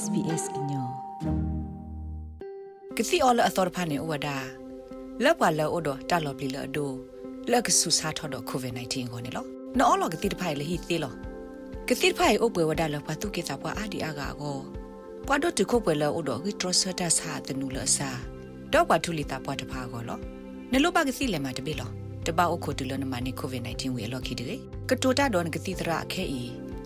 SBS ညောကစီအော်လအသော်ဖာနေဝဒါလက်ပါလောအိုဒတာလော်ပလီလောဒိုလက်ကဆူစာထော်တော့ COVID-19 ကိုနေလောနော်လောကတိတဖိုင်လေဟီသေးလောကတိတဖိုင်အိုပွဲဝဒါလောပါတုကေတာပွားအာဒီအာဂါကိုပွားတော့တခုပွဲလောအိုဒဂီထရဆတာစာတနူလစာတော့ပွားထူလီတာပွားတဖာကိုလောနလောပါကစီလေမှာတပိလောတပအုတ်ခုတူလနမနိ COVID-19 ဝေလော်ခီတေကတိုတာတော့ကတိတရာခဲဤ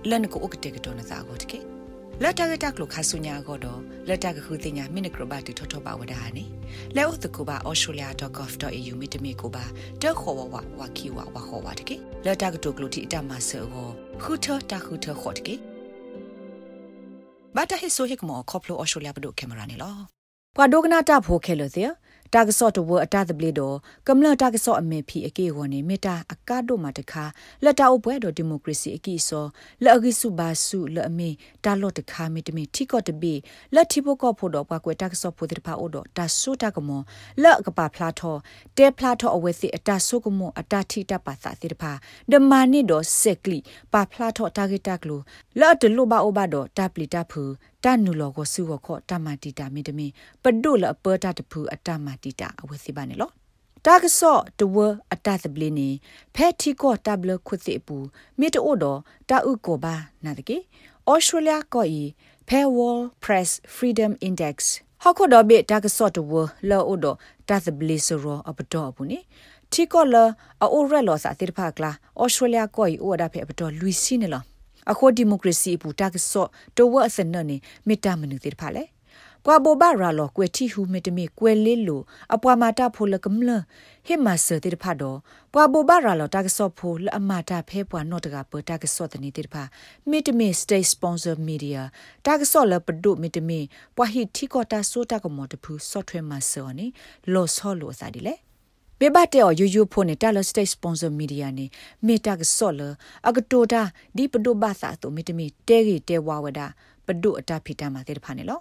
လန်ကိုဥကတေကတော်နစာကိုတကေ လက်တကတက်လို့ခါဆုညာကတော့လက်တကခုတင်ညာမိနကရဘတူထထပါဝဒါနေလဲဥတကူပါ australia.gov.au မိတမီကိုပါတက်ခေါ်ဝဝဝကီဝဝခေါ်ဝတကေလက်တကတူကလူတီအတမဆောခုထတခုထခေါ်တကေဘာတဟိဆိုဟိကမောခေါပလို australia ဘဒုကင်မရာနေလောပဒုကနာတာဖိုခဲလို့တဲ့ တာကဆော့တဝအတာတပလီတော့ကမ္လတာကဆော့အမေဖီအကေဝနေမေတာအကားတို့မှာတခါလက်တာအပွဲတော့ဒီမိုကရေစီအကီဆောလက်အကိစုဘာစုလက်အမေတာလော့တခါမီတမီထီကော့တဘီလက်တီပိုကော့ဖို့တော့ကွာကွယ်တာကဆော့ဖို့တဲ့ဖာအိုတော့တာဆိုတာကမောလက်ကပါဖလာထောတဲဖလာထောအဝဲစီအတာဆိုကမောအတာထီတပါစာတဲ့ဖာဒမာနစ်တော့ဆက်ကလီပါဖလာထောတာဂက်တာကလိုလက်တလို့ပါအိုဘာတော့တာပလီတာဖူ တနူလောကိုစုဝခောတမတီတာမီတမီပဒုလအပတာတဖူအတမတီတာအဝစီပါနေလောတာကဆော့တဝအတသပလီနေဖဲတီကောတဘလခုသိပူမိတိုဒတာဥကိုဘာနာတကေဩစတြေးလျကိုဤ Paywall Press Freedom Index ဟခုဒဘေတာကဆော့တဝလောအိုဒတာသပလီဆိုရောအပတော်ဘူးနေတီကောလအိုရက်လောစာတိဖာကလာဩစတြေးလျကိုဤအိုဒါဖေအပတော်လူစီနေလော အခုဒီမိုကရေစီပူတာကဆော့တဝအစနနေမေတ္တာမနုတိဖာလေကွာဘောဘာရာလောကွေတီဟူမေတမီကွယ်လေးလိုအပွားမာတာဖိုလကမလဟိမဆတိတဖတ်တော့ပွာဘောဘာရာလောတာကဆော့ဖိုလအမာတာဖဲပွားနော့တကပတာကဆော့တနေတိတဖာမေတမီ state sponsor media တာကဆော့လပဒုမေတမီပွာဟိတီကောတာဆိုတာကမောတဖူ software မဆောနေလောဆောလိုစာဒီလေ ပေဘတ်တဲ့ယူယူဖို့နေတာလစတိတ်စပွန်ဆာမီဒီယာနေမေတာကဆော့လအကတိုတာဒီပဒုဘာသာတုမေတမီတဲကြီးတဲဝါဝဒပဒုအတာဖီတာမှာတဲ့ဖာနေလော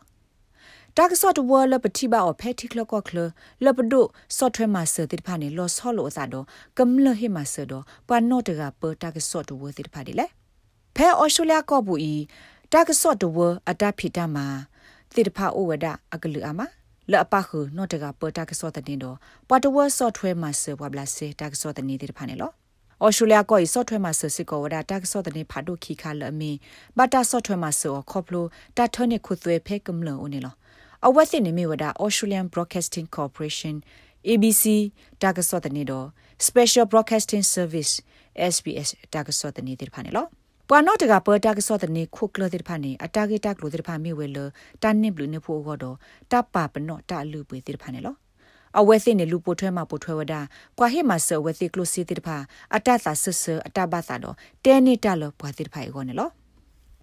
တာကဆော့တဝါလပတိဘာအဖက်တိကလကောကလလပဒုဆော့ထွဲမှာစတဲ့ဖာနေလောဆော့လို့အစားတော့ကမ္လဟိမှာစတော့ပန်နော့တကပတာကဆော့တဝတဲ့ဖာဒီလေဖဲအော်စတြေးလျကောဘူးဤတာကဆော့တဝအတာဖီတာမှာတဲ့ဖာအိုဝဒအကလူအမှာ လအပခုနော့တကပတာကစောတဲ့တင်တော့ပတ်တဝဆော့ထွဲမှာဆဘဘလာစေတာကစောတဲ့နေတဲ့ဖာနေလောဩစတြေးလျကိုဆော့ထွဲမှာဆစစ်ကောဝဒတာကစောတဲ့နေဖာဒုခိခါလအမီဘတာဆော့ထွဲမှာဆောခေါပလိုတာထနိခုသွဲဖဲကမလောနေလောအဝတ်စင်နေမီဝဒ Australian Broadcasting Corporation ABC တာကစောတဲ့နေတော့ Special Broadcasting Service SBS တာကစောတဲ့နေတဲ့ဖာနေလော ပွာနော့တကပေါ်တာကစောတနေခုကလတဲ့ဖာနေအတာဂေတာကလိုတဲ့ဖာမိဝဲလတန်နစ်ဘလူနေဖို့ကတော့တပပနော့တလူပွေတဲ့ဖာနေလောအဝဲစိနေလူပိုထွဲမှာပိုထွဲဝဒကွာဟေမှာဆဝဲစိကလိုစီတဲ့ဖာအတသာဆဆအတဘသာတော့တဲနေတာလောပွာတဲ့ဖာရောနေလော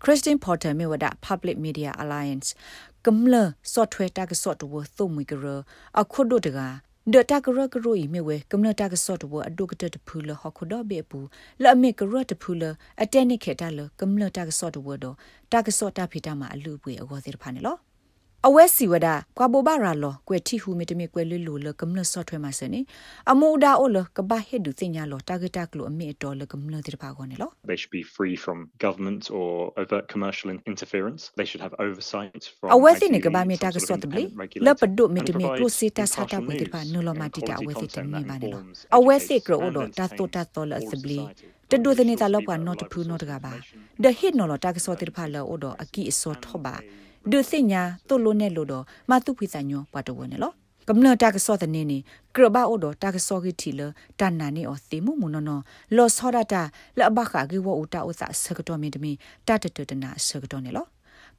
Christine Porter မြေဝဒ Public Media Alliance ကမ္လဆော့ထွဲတာကဆော့တဝသုံးမီကရအခုဒိုတက ဒတာကရကရိုဤမြဝဲကမ္နတာကဆော့တဝအဒုကတတဖူလဟခုဒဘေပူလအမေကရတဖူလအတနိခေတလကမ္နတာကဆော့တဝဒတာကဆော့တာဖီတာမှာအလူပွေအဝစေဖာနေလော အဝဲစီဝဒကွာဘောဘာရာလောကွယ်တီဟူမီတမီကွယ်လွလူလကမ္နဆော့ထွဲမှာစနေအမူဒါအိုလကဘာဟက်ဒူတင်ညာလောတာဂတာကလိုအမေတော်လကမ္နတိဖာကောနေလော They should be free from government or overt commercial interference they should have oversight from အဝဲစီနေကဘာမီတာကဆော့တဘလီလပဒုမီတမီကလိုစီတာစာတာပွေတိဖာနူလောမာတီတာအဝဲစီတမီပါနေလောအဝဲစီကရောဒတာတိုတာတော်လစဘလီတဒုသနေတာလောက်ကတော့တဖူနောတကပါဒဟစ်နော်လတာကဆော့တိဖာလောအိုဒအကီအစောထောပါ ဒုစညာတုလိုနဲ့လို့တော့မတုဖိစညောပတ်တော်ဝင်နော်ကမ္လတာကစောတဲ့နေနေကရဘာအိုဒတာကစောကီတီလတန်နာနေအောသေမှုမနနလောစောဒတာလဘခါဂီဝဥတာဥစာဆကတော်မီတမီတတတတနာဆကတော်နေလော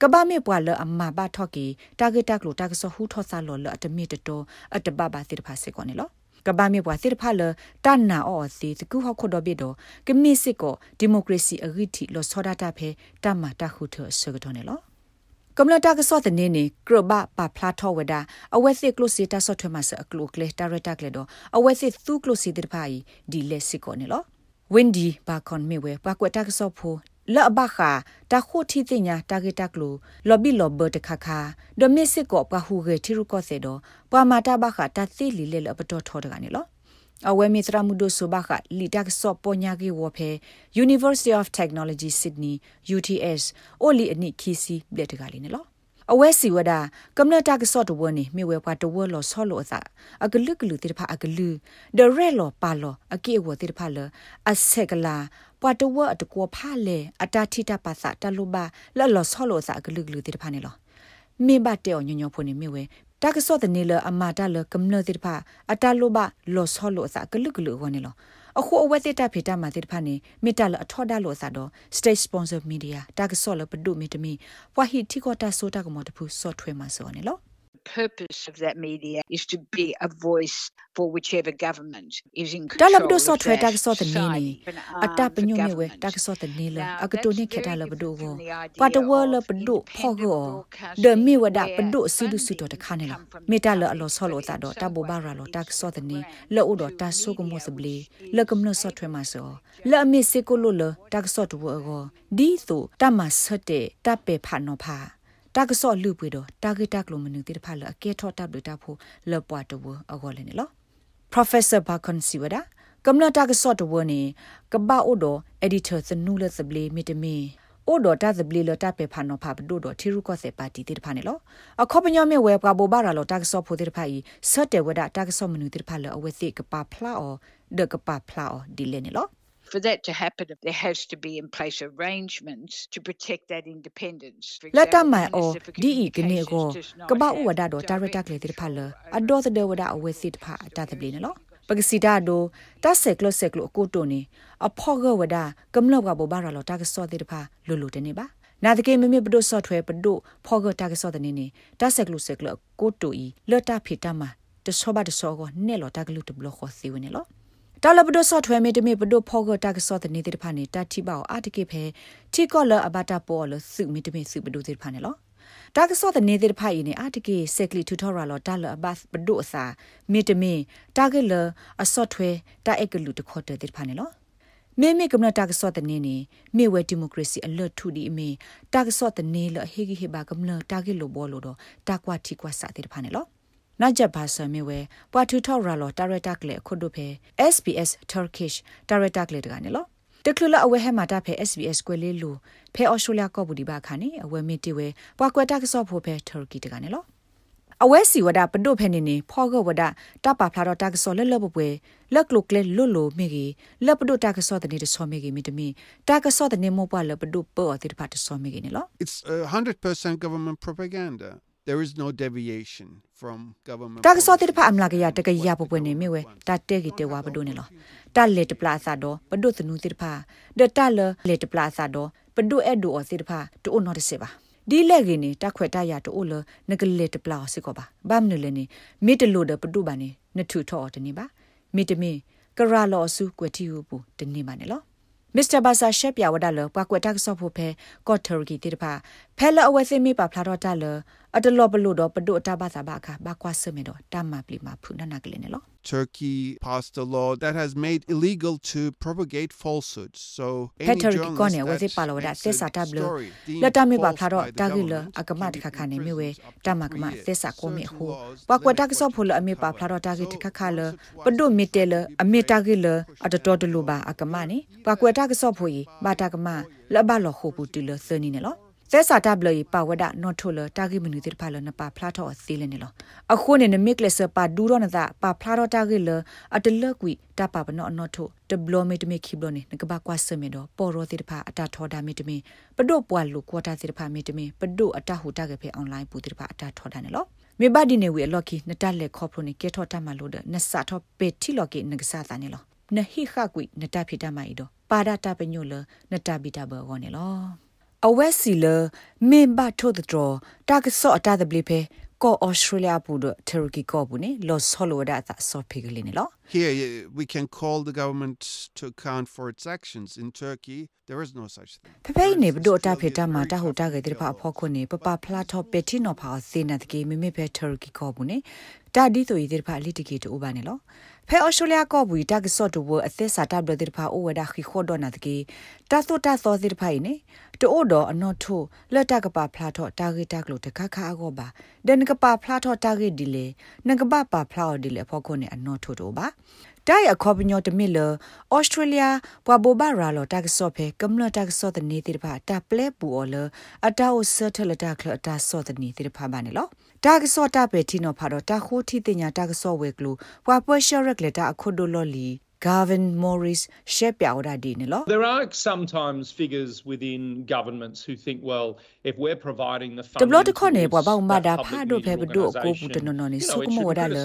ကဘာမေပွာလအမဘာထော့ကီတာဂက်တက်လိုတာကစောဟူထော့ဆာလောလအတမီတတောအတဘဘာတိဖာစေကောနေလောကဘာမေပွာစစ်ဖာလတန်နာအောစီတကူဟခုဒဘေဒကမီစစ်ကိုဒီမိုကရေစီအဂိတီလောစောဒတာဖဲတမတာခုထဆကတော်နေလော ကမ္လတာကစောတဲ့နေနေကရဘပါဖလာထောဝဒအဝဲစစ်ကလုစီတာဆော့ထွဲမှာစအကလုကလေတာရတာကလေတော့အဝဲစစ်သူကလုစီတဲ့ဖိုင်ဒီလက်စစ်ကိုနေလို့ဝင်းဒီဘာကွန်မေဝဲပကွက်တာကစောဖိုလော့ဘခာတာခိုတီတင်ညာတာဂက်တက်လိုလော်ဘီလော်ဘတ်ခခါဒမစ်စစ်ကိုပဟုရေတီရုကောစေတော့ပမာတာဘခာတာသိလီလေလပတော်ထောတကနေလို့ အဝဲမီစရာမှုဒိုဆိုဘခလီတက်ဆော့ပညာကြီးဝဖဲ University of Technology Sydney UTS အိုလီအနိခီစီဘလက်တကလေးနော်အဝဲစီဝဒကမ္လတာကဆော့တဝနေမြေဝဲပွားတဝလောဆောလောအစအကလုကလူတိတဖာအကလူဒရဲလောပါလောအကေဝတိတဖာလအဆက်ကလာပွားတဝအတကောဖာလေအတာထိတပါစတလူပါလောလောဆောလောအစအကလုကလူတိတဖာနေလောမေဘတဲ့ညညဖိုနေမြေဝဲ တာကဆော့တနေလအမာတလကမ္လတိတဖာအတာလိုပါလောဆောလောအစကလုကလူဝနေလောအခုအဝဲစစ်တာဖေတာမှာစစ်ဖာနေမေတ္တာလအထော်ဒါလို့စားတော့ state sponsor media တာကဆော့လပဒုမီတမီဝါဟီတီကိုတာဆိုတာကမတဖူ software မှာစောနေလို့ purpose of that media is to be a voice for whichever government is in control. Dalab do so thwe tak so the ni ata panyu me we tak so the ni la akato ni kheta la bdo go pa to wo la bdo pho go de mi wa da bdo su du su to ta kha ne la me ta la alo so lo ta do ta bo ba ra lo tak so the ni la u do ta so ko mo se ble la kam no so thwe ma so la mi se ko lo la tak so to wo go di so ta ma sa te ta pe pha no pha တာကဆော့လူပွေတော့တာဂက်တက်လိုမနုတိတဖာလအကဲထော့တပ်လို့တာဖို့လပွားတဝအကောလည်းနော် Professor Bakon Siwada ကမ္လတာကဆော့တဝနေကဘာအိုဒို editor စနူလစဘလီမီတမီအိုဒိုတာစဘလီလတာပေဖာနောဖာဘဒိုဒိုထီရူကောစေပါတီတိတဖာနေလောအခေါပညောမေဝဲကဘောဘာရာလောတာကဆော့ဖိုတိတဖာဤဆော့တေဝဒတာကဆော့မနုတိတဖာလအဝဲစီကပါဖလာအောဒကပါဖလာအောဒီလေနေလော for that to happen, there has to be in place arrangements to protect that independence. Lata mai o di i kene go kaba u wada do director kle tir phala ado de wada awe sit pha ta de bli ne lo ပကစီတာဒိုတဆက်ကလဆက်ကလကိုတိုနေအဖောကဝဒကမ္လဘကဘောဘာရလောတာကစောတဲ့တဖာလူလူတနေပါနာတကေမမေပဒိုဆော့ထွဲပဒိုဖောကတာကစောတဲ့နေနေတဆက်ကလဆက်ကလကိုတိုဤလတာဖီတမတဆောဘာတဆောကိုနဲလောတာကလူတဘလခောစီဝနေလော တာလဘဒဆော့ထွဲမေတမေဘဒဖောဂတာကဆော့တဲ့နေတဲ့ဖာနေတာတိပါအာတကေဖဲတီကောလအဘတာပေါ်လစုမေတမေစုဘဒတဲ့ဖာနေလောတာကဆော့တဲ့နေတဲ့ဖာဤနေအာတကေဆက်ကလီတူထော်ရာလောတာလအဘတ်ဘဒအစာမေတမေတာကလအဆော့ထွဲတာအက်ကလူတခေါ်တဲ့ဖာနေလောမေမေကမ္လတာကဆော့တဲ့နေနေမေဝဲဒီမိုကရေစီအလွတ်ထူဒီအမေတာကဆော့တဲ့နေလဟေဂီဟေဘာကမ္လတာကေလိုဘောလိုတော့တာကွာတီကွာစာတဲ့ဖာနေလော နာဂျပ်ဘာဆာမီဝဲပွာထူထောက်ရာလောတာရတာကလေခုဒုဖဲ SBS Turkish တာရတာကလေတကနေလောတကလလအဝဲဟဲမှာတာဖဲ SBS ကွဲလေးလူဖဲအော်စတြေးလျကော့ဘူဒီဘာခါနေအဝဲမီတီဝဲပွာကွက်တာကဆော့ဖို့ဖဲ Turkey တကနေလောအဝဲစီဝဒပဒုဖဲနေနေဖောကဝဒတပဖလာတော့တာကဆောလလဘပွဲလက်ကလုကလေလွလွမိကြီးလက်ပဒုတာကဆောတဲ့နေဆောမိကြီးမိတမီတာကဆောတဲ့နေမောပွားလပဒုပေါ်တဲ့ဖတ်ဆောမိကြီးနေလော It's uh, 100% government propaganda there is no deviation from government တာကစောတိတဖအမလာကရတကရပပွနေမြဝဲတာတဲကီတဲဝါဘဒုန်လောတာလက်တပလာစာတော့ဘဒုသနုတိတဖဒတာလလက်တပလာစာတော့ဘဒုအဲ့ဒူအစီတဖတူနော်တစေပါဒီလက်ကြီးနေတခွက်တရတူလနကလက်တပလာစကောပါဘာမနလနေမိတလို့ဒပဒုပါနေနထုထောတနေပါမိတမင်ကရာလောစုကွတီဟုပူတနေပါနေလောမစ္စတာဘာဆာရှက်ပြဝဒါလပကွက်တက်ဆော့ဖို့ဖဲကော့ထရဂီတိတဖဖဲလအဝဲသိမိပါဖလာတော့တလ အတလောပလို့တော့ပဒုအတဘာသာဘာခဘာကွာစမေတော့တမပလီမဖုနနာကလေးနော် Turkey passed a law that has made illegal to propagate falsehoods. So Peter Kikone with it palo da tesa tablo. Lata mi ba pharo tagila akama takha khane mi we tamakma tesa ko mi hu. Wa kwa tak so pholo ami pa pharo tagi takha khala padu mi tel ami tagila atato tlu ba akama ni. Wa kwa tak so pho yi ba takama la ba lo ho pu tu lo sani ne lo. သဲစာတဘလီပါဝဒနော်ထိုလတာဂိမနူတိဖာလနပါဖလာထောအစီလနေလောအခုနေနမစ်လက်စပါဒူရောနသာပါဖလာတော့တာဂိလအတလကွီတပါပနောနော်ထိုတဘလမီတမီခိဘလနေငကဘာကွာစမေတော့ပေါ်ရောတိဖာအတာထောဒါမီတမီပဒုပွာလူကွာတာတိဖာမီတမီပဒုအတဟူတာကေဖေအွန်လိုင်းပူတိဖာအတာထောဒါနေလောမေဘဒီနေဝေလော်ကီနတလက်ခေါပရိုနေကေထောတမလို့ဒနဆာထောပေတီလော်ကီနကဆာတာနေလောနဟိခကွီနတဖိတမိုင်တော့ပါဒတာပညိုလနတဘီတာဘောနေလော အဝက်စီလမင်ဘထို့တော်တာကဆော့အတာတပလီဖဲကောဩစတြေးလျပူဒတရကီကောဘူးနေလော့ဆောလိုဒါသဆော့ဖိကလေးနေလော Here we can call the government to account for its actions in Turkey there is no such thing ဖဖေးနေဘဒိုတာဖေတာမာတာဟိုတာကေတိဖာအဖို့ခုနေပပဖလာထော့ပက်တီနော်ဖာစေနတ်ကေမိမိဖဲတရကီကောဘူးနေ တာဒီဆိုရတိဖာလီတကီတူပါနေလောဖဲအော်စတြေးလျကောဘူးတာကဆော့တူဝအသစ်စာတာဘလတိဖာအိုဝဒါခီခေါ်ဒနာတကေတာသောတာသောတိဖာနေတိုးတော့အနော်ထိုလက်တကပါဖလာတော့တာဂက်တက်လို့တခါခါကောပါဒန်ကပါဖလာတော့တာဂက်ဒီလေနကပါပါဖလာဒီလေဖို့ခုနေအနော်ထိုတို့ပါတိုင်အခေါ်ပညောတမီလဩစတြေးလျပွာဘိုဘာရာလောတာကဆော့ဖေကမ္လတာကဆော့တနေတိဖာတာပလက်ပူအော်လအတာအိုဆတ်ထလတာခလတာဆော့တနေတိဖာဘာနေလော တာကဆော့တာပဲတီနောဖာတော့တာခိုးတီတင်ညာတာကဆော့ဝဲကလူပွာပွရှရက်လက်တာအခုဒိုလော်လီ Gavin Morris ရှက်ပြော်ဒါဒီနေလော There are sometimes figures within governments who think well if we're providing the funding တဘလတ်ခေါနေဘဝမဒါဖာဒိုဖေဘဒိုကိုပူတနနနေစုကမောဒါလ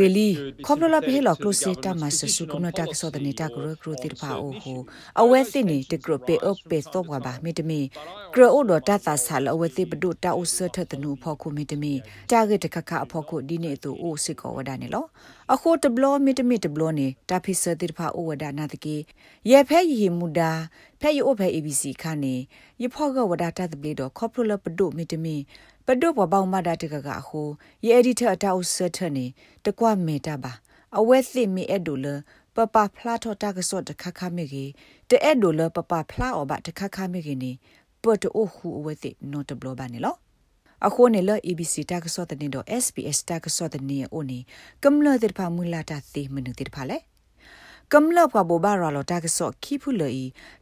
really ခေါပလလဖေလောကလုစီတာမဆစုကမတာကစောဒနေတာကရကရတိဖာအိုဟိုအဝဲသိနေတကရပေအုပ်ပေတော့ဘဘာမေတမီကရအိုဒတာတာဆာလအဝဲသိဘဒိုတာအိုဆထတနူဖောခုမေတမီတာဂက်တခခအဖောခုဒီနေတူအိုစစ်ကောဝဒါနေလောအခုတဘလမေတမီတဘလနေတာဖိစတိဖာအိုဝဒါနာတကေယေဖဲယီမူဒါဖဲယိုဖဲ ABC ခါနေယဖောကဝဒါတာတပလီတော့ခေါပလပဒိုမီတမီပဒိုဘဘောင်မဒါတကကဟိုယေအဒီတာတာဥစထနေတကွမေတာပါအဝဲသိမီအဲ့ဒိုလပပဖလာထောတာကစော့တခခမေကြီးတဲအဲ့ဒိုလပပဖလာအော်ဘတခခမေကြီးနေပတ်တိုဟူအဝဲသိနော်တဘလဘာနေလောအခုနေလ ABC တာကစော့တဲ့နေတော့ SBS တာကစော့တဲ့နေအိုနေကမ္လတဲ့ဖာမူလာတာသိမနုတဲ့ဖာလေ ကမ်လော့ကဘောဘာရလောတာကဆော့ခိဖူလေ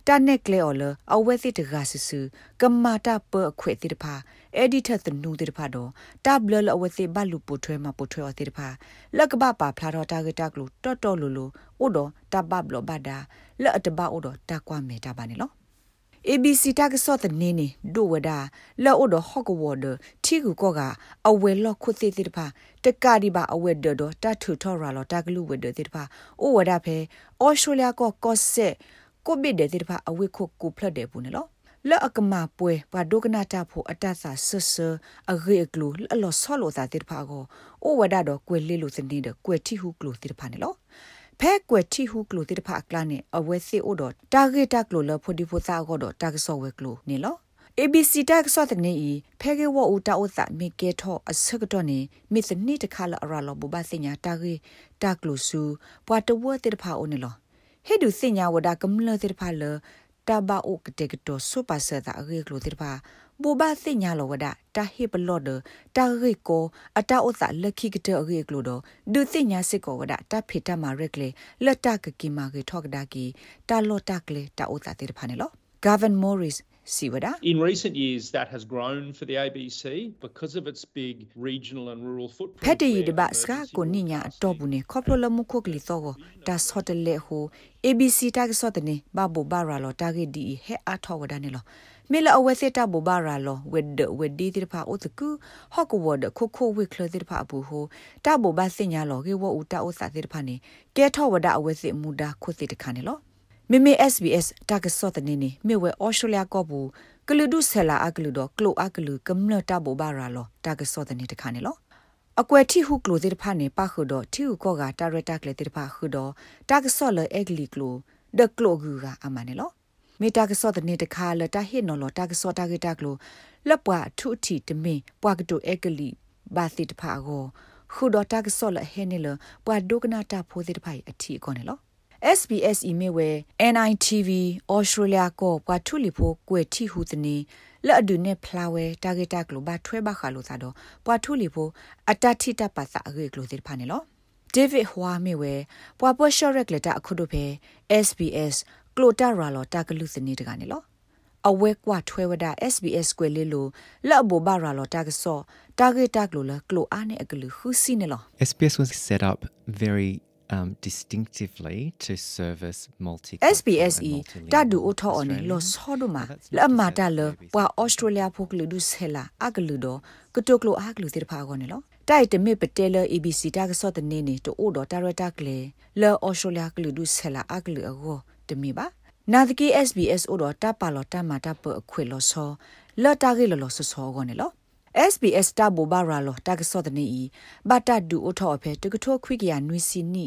တာနက်ကလေအော်လအဝဲစစ်တကဆဆူကမ္မာတာပအခွေတိတဖာအဲ့ဒီထက်သနူတိတဖာတော့တာဘလလအဝဲစစ်ဘလူပိုထွဲမှာပိုထွဲအတိတဖာလက်ကပပါဖလာတော့တာကတာကလူတော်တော်လူလူဥတော်တဘဘလဘဒါလက်အတဘဥတော်တာကွာမေတာပါနေလော ABC တကစောတနေနေဒိုဝဒါလောအိုဒဟော့ကဝဒတီကူကောကအဝဲလော့ခုသေးသေးတပါတကာဒီပါအဝဲဒဒတထူထော်ရာလောတကလူဝဒသေးတပါအိုဝဒါဖဲအော်စတြေးလျကောကော့ဆက်ကိုဘစ်တဲ့သေးတပါအဝဲခုကူဖလတ်တယ်ဘူးနော်လော့အကမပွဲပါဒုကနာတာဖို့အတဆာဆဆအဂေကလူလောဆောလောတာတေတဖာကိုအိုဝဒါတော့ကွယ်လေးလို့စနေတယ်ကွယ်တီဟုကလူတေတဖာနေလော ဖဲကွယ်တီဟုကလိုတိတဖာကလာနေအဝဲစီအိုတော့တာဂက်တကလိုလဖိုဒီဖိုသာကောတော့တာကဆောဝဲကလိုနေလော ABC တက်ဆော့တဲ့နေဤဖဲကေဝအူတာဥသမိကေထောအစကတော့နေမိသနိတခါလအရလောဘဘစညာတာဂေတာကလိုဆူပွာတဝတိတဖာအိုနေလောဟေဒုစညာဝဒါကမလတိတဖာလ တာဘာအိုကတေကတောဆူပါဆတာအဂေကလိုတိတဖာဘူဘာစိညာလောဝဒတာဟိပလော့ဒတာရိကိုအတာဥသလက်ခိကတအရိကလိုဒဒုစိညာစစ်ကောဝဒတာဖေတမာရက်လေလက်တကကိမာကေထောက်ဒါကီတာလော့တကလေတာဥသတေဖာနေလော Gavin Morris Siwada. In recent years, that has grown for the ABC because of its big regional and rural footprint. Pete yi deba ska ko ninya to bu ne khoplo lo mu khok li to go ta sot le ho ABC ta ga sot ne ba bo ba ra lo ta ge di he a tho wada ne lo မေလအဝဲစစ်တာဘူဘာရာလောဝက်ဒဝက်ဒီတိဖာအိုတကူဟော့ကဝဒခိုခိုဝိကလတိဖာဘူဟိုတာဘူဘာစညာလောကေဝဦးတာအိုစာတိဖာနေကဲထောဝဒအဝဲစစ်မူဒါခုစစ်တခါနေလော မေမေ SBS တာကစောတနေနေမေဝဲအော်စတြေးလျကောဘူးကလူဒုဆလာအကလူတော့ကလိုအကလူကမ္လတာဘူဘာရာလောတာကစောတနေတခါနေလောအကွယ်တီဟုကလိုတိဖာနေပါခုတော့တီဟုကောကတာရတာကလေတိဖာခုတော့တာကစောလအကလီကလိုဒကလိုဂူကအမနေလောမေတာကစောတနေတခါလတာဟစ်နော်လတာကစောတာကတာကလိုလက်ပွားထုအထီတမင်ပွားကတုအကလီဘာတိတဖာကိုခုဒတာကစောလဟဲနေလပွားဒုကနာတာဖိုးတိတဖိုင်အထီကောနေလော SBS email ဝဲ NITV Australia ကိုပွားထုလီဖိုကွယ်တီဟူတနေလက်အဒုနဲ့ဖလာဝဲတာဂက်တာကလိုဘာထွဲဘခါလို့သာတော့ပွားထုလီဖိုအတတိတပါစာအရေကလိုတိဖာနေလော David Hwa မေဝဲပွားပွားရှော့ရက်လက်တာအခုတို့ပဲ SBS ကလိုတာရာလောတာကလူစနေတကနေလောအဝဲကွာထွဲဝဒ SBS ကွယ်လေးလိုလက်ဘောဘာရာလောတာကစောတာဂက်တာကလိုလကလိုအားနဲ့အကလူခူစီနေလော SBS was set up very um, distinctively to service multi SBSE တဒူအထောအနီလောဆောဒမလအမတာလပွာဩစတြေးလျဖိုကလူဒုဆဲလာအကလူတော့ကတုကလိုအကလူတိဖာကောနေလောတိုက်တမေပတဲလ ABC တာကစောတနေနေတိုးတော့တာရတာကလေလောဩစတြေးလျကလူဒုဆဲလာအကလူအကောတမီပါနာဒကီ SBS အိုတော့တပါလောတမတာပအခွေလောဆောလော်တာဂေလောဆောဆောကောနေလော SBS တဘူဘာရာလောတကစောတနေဤဘတာဒူအထောအဖေတကထောခွိကရနွီစီနီ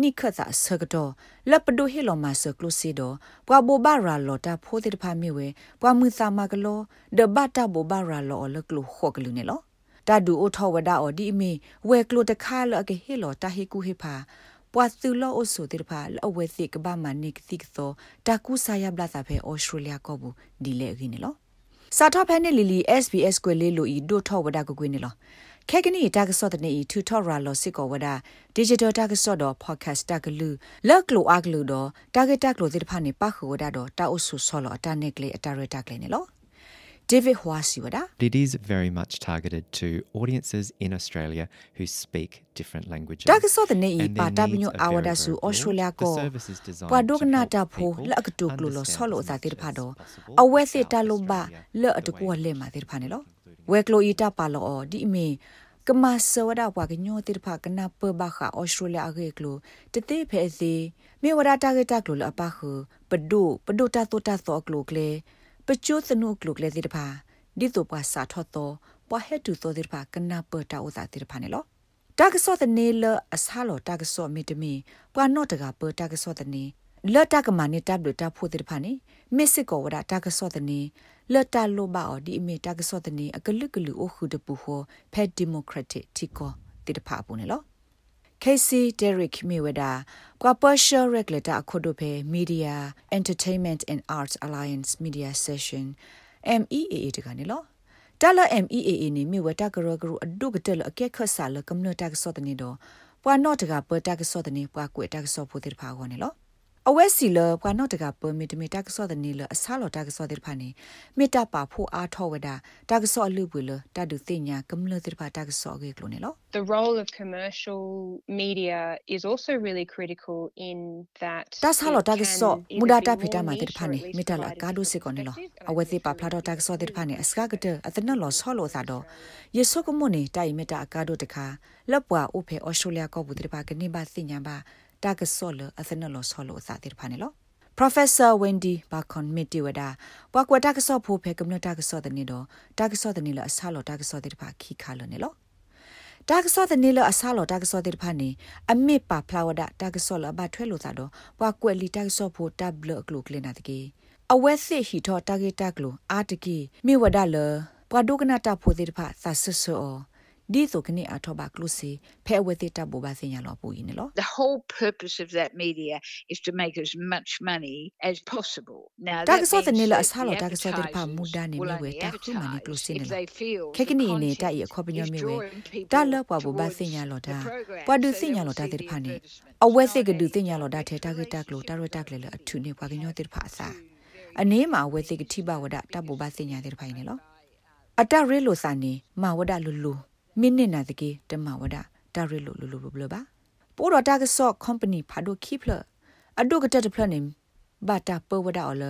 နိခတ်သာဆကတော့လပဒိုဟီလောမာဆကလုစီတော့ပွာဘူဘာရာလောတာဖိုးတဲ့ဖာမီဝဲပွာမူစာမကလောဒဘတာဘူဘာရာလောလကလုခော့ကလူနေလောတာဒူအထောဝဒါအော်ဒီအမီဝဲကလုတခါလအကေဟီလောတာဟီကူဟီဖာပွာသူလောအဆိုတေဖာလောဝဲသိကဘာမနိကတိကသောတာကူဆာယဘလာသာဖဲဩစတြေးလျကောဘူးဒီလေခင်းနေလော စာထဖဲနေလီလီ SBS ကွယ်လေးလိုဤဒိုထောဝဒကကွေးနေလောခဲကနီတာကဆော့တဲ့နီထူထော်ရာလောစစ်ကောဝဒါ digital တာကဆော့တော့ podcast တာကလူလက်လိုအကလူတော့ target တာကလိုဒီဖာနေပါခူဝဒါတော့တာအုပ်ဆူဆော်လောအတနက်ကလေးအတရတာကလေးနေလော David Hwasiwada. It is very much targeted to audiences in Australia who speak different languages. Daga so the nei pa ta binyo awada su Australia ko. Pwa dogna ta pho la ak tu klo lo so lo sa tir pha do. Awe se ta lo ba le at ko le ma tir pha ne lo. We klo i ta pa lo o di me ကမဆဝဒဘွားကညိုတိဖကနာပဘခါဩစတြေးလျအကေကလိုတတိဖဲစီမေဝရတာဂက်တာကလိုလအပခပဒုပဒုတာတောတာသောကလိုကလေ ပချိုးစနုကလုကလေတိတဖာဒီတုပွားစာထော့တော့ပွားဟက်တူသောတိတဖာကနာပတာဥသာတိတဖာနေလောတာကဆော့တနေလအစားလောတာကဆော့မီတမီပွာနော့တကပတာကဆော့တနေလတ်တကမနီတပ်လူတပ်ဖို့တိတဖာနေမစ်စစ်ကောဝဒတာကဆော့တနေလတ်တလိုပါအော်ဒီအမီတာကဆော့တနေအကလုကလူအခုတပူဟောဖက်ဒီမိုကရက်တစ်တီကောတိတဖာပူနေလော Casey Derrick Mayweather ကွာ Partial Regulator အခုတို့ပဲ Media Entertainment and Arts Alliance Media Session MEAA တကနေလောတလ MEAA နေမြဝတကရကရအဒုကတလအကက်ခဆာလကမ္နတကစောတနေတော့ပွာနော့တကပတကစောတနေပွာကွေတကစောဖို့တိဖာခေါနေလော အဝဲစီလပွာနော့တကပမီတမီတကစောတနေလအဆာလောတကစောတိဖာနေမေတ္တာပါဖို့အားထောဝဒတကစောအလူပွေလတဒုသိညာကမ္လတိဖာတကစောကေကလိုနေလော The role of commercial media is also really critical in that တဆာလောတကစောမူဒတာဖိတာမာတိဖာနေမေတ္တာလာကာဒုစေကောနေလောအဝဲစီပါဖလာတော့တကစောတိဖာနေအစကကတအတနလောဆောလောသာတော့ယေဆုကမွန်နေတိုင်မေတ္တာအကာဒုတခါလက်ပွားဥဖေဩစတြေးလျကောဘူးတိဖာကနေပါသိညာပါ တာကဆောလအသနလောဆောလောသာတိဖာနေလော Professor Wendy Bakon Mitiwada ဘွာကွာတာကဆောဖိုဖေကမ္နတာကဆောတဲ့နေတော့တာကဆောတဲ့နေလအဆာလောတာကဆောတဲ့ဖာခိခါလောနေလောတာကဆောတဲ့နေလအဆာလောတာကဆောတဲ့ဖာနေအမေပါဖလာဝဒတာကဆောလဘထွဲလို့သာတော့ဘွာကွက်လီတာကဆောဖိုတပ်ဘလကလုကလနာတကေအဝဲစစ်ဟီထောတာဂေတာကလိုအာတကေမိဝဒလဘွာဒုကနာတာဖိုတဲ့ဖာသဆဆော ဒီဆိုကနေအထောပါကလုစီဖဲဝဲတဲ့တဘောပါစင်ရလောပူရင်လော The whole purpose of that media is to make as much money as possible. Now တာကဆောတဲ့နေလအစားလောတာကဆောတဲ့ဖာမူဒါနေမြဝဲတာခုမနီကလုစီနေလောခေကနီနေတာဤအခေါ်ပညောမြဝဲတာလောပွားဘောပါစင်ရလောတာပွားဒုစင်ရလောတာတဲ့ဖာနေအဝဲစစ်ကဒုစင်ရလောတာထဲတာကတာကလုတာရတာကလေအထုနေပွားကညောတဲ့ဖာစာအနေမှာဝဲစစ်ကတိဘဝဒတဘောပါစင်ရတဲ့ဖိုင်နေလောအတရဲလိုစာနေမဝဒလူလူ မိနစ်နာတကေတမဝဒတာရီလိုလိုလိုဘလပါပိုတော့တာကဆော့ company ဖာဒိုခိဖလအဒုကတက်တဖလနေဘာတာပဝဒအော်လ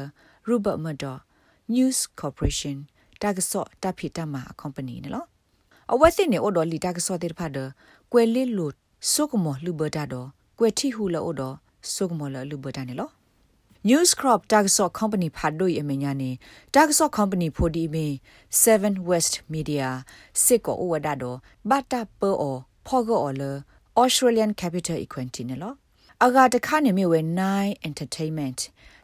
ရူဘတ်မဒ news corporation တာကဆော့တာဖီတမ company နော်အဝက်စစ်နေအော်တော်လီတာကဆော့တဲ့ဖာဒကွယ်လစ်လို့ဆုကမောလူဘတာတော့ကွယ်ထီဟူလောအော်တော်ဆုကမောလလူဘတာနေလော News Crop Target Company ဖတ်လို့ရမညာနေ Target Company ဖိုဒီမီ7 West Media စစ်ကိုဝဒတော့ဘတာပေါ်အောဖောကောအော်လ Australian Capital Equity နော်အဂါတခါနေမြဝဲ9 Entertainment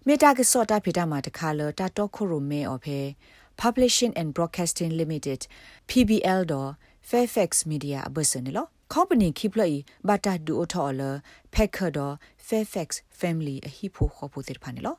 မြေတာကစောတာဖိတာမှာတခါလတာတော့ခိုရိုမဲအော်ဖေ Publishing and Broadcasting Limited PBL တော့ Fairfax Media အဘစနေလော company keep play bata du othola packer do fairfax family a hipo khopo tir phane lo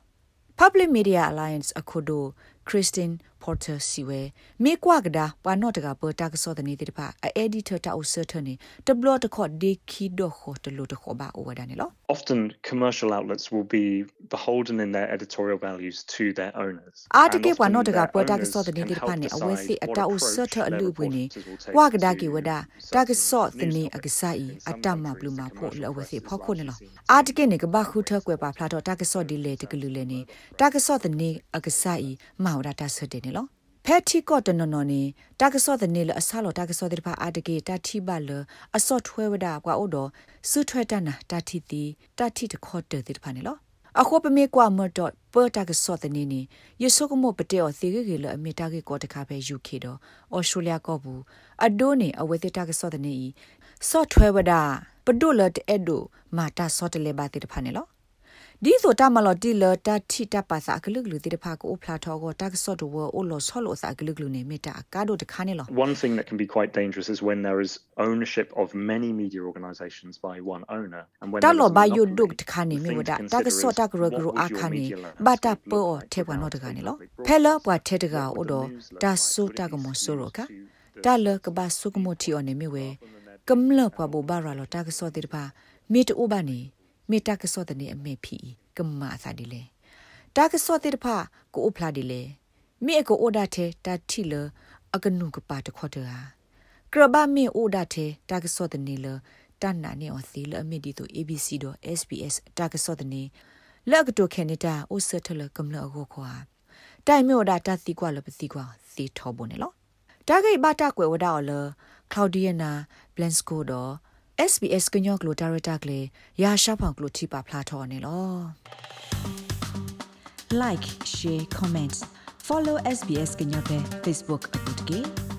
public media alliance akhodo christine porter siwe me kwa gada pa not ga pa ta so the ni tir pha a editor ta o certain ni de blo de kho de ki do kho de lo de kho ba o da ni lo often commercial outlets will be beholden in their editorial values to their owners article pa not ga pa ta so the ni tir pha ni a we si ata o certain a lu bu ni wa gada ki wada ta ga so the ni a ga sa i ata ma blu ma pho lo we si pho kho ni lo article ni ga ba khu the kwe pa phla do ta ga so di le de ga lu le ni ta ga so the ni a ga sa i ma wa ta so de ni lo ဖက်တီကော့တနော်နော်နေတာကဆော့တဲ့နေလအဆာလောတာကဆော့တဲ့ဖာအာတကေတာတိပါလအဆော့ထွဲဝဒကွာအိုတော်ဆူထွဲတနာတာတိတီတာတိတခေါ်တဲ့တဲ့ဖာနေလောအခုပမေကွာမတော့ပေါ်တာကဆော့တဲ့နေနေယဆုကမောပတေော်သေကေလအမေတာကေကောတခါပဲ UK တော့အော်စတြေးလျကောဘူးအဒိုးနေအဝေသတာကဆော့တဲ့နေဆော့ထွဲဝဒပဒိုလတ်အဲ့ဒိုမာတာဆော့တလေပါတဲ့ဖာနေလော ဒီဆိုတာမလော်တီလတာတီတပါစာကလုကလူတိတဖာကိုဖလာထောကိုတက်ဆော့တော့အိုလောဆောလောစာကလုကလူနေမီတာကာဒိုတခါနေလော One thing that can be quite dangerous is when there is ownership of many media organizations by one owner and when တလောဘယုဒုတ်တခါနေမီဝဒတက်ဆော့တက်ရဂရအခါနေဘာတာပေါ်ထေပနောတခါနေလောဖဲလောပွားထေတကအိုတော့တာဆုတကမဆိုရောကတာလကဘာဆုကမတီအော်နေမီဝဲကမ္လပွားဘူဘာရာလတာကစောတိတဖာမေတူဘာနေ မေတာကစောတနေအမေဖီကမ္မာသာဒီလေတာကစောတိတဖာကိုအဖလာဒီလေမိအကိုအိုဒါတဲ့တာတီလအကနုကပါတခေါ်တဟာကရဘာမေအိုဒါတဲ့တာကစောတနေလတန်နာနေအသီလအမီဒီတို ABC တော့ SBS တာကစောတနေလက်ကတော့ခဲနေတာအိုဆတ်ထလကမ္လအကိုခွာတိုင်မြို့ဒါတာစီကွာလပစီကွာစီထောဘုန်နော်တာဂိတ်ဘာတာကွယ်ဝဒါအော်လကလော်ဒီယနာဘလန်စကိုတော့ SBS ကညောကလိုဒါရတာကလေရာရှာဖောင်ကလိုထိပါဖလာထော်နေလော like share comment follow SBS ကညောပဲ Facebook အပုတ်ကေ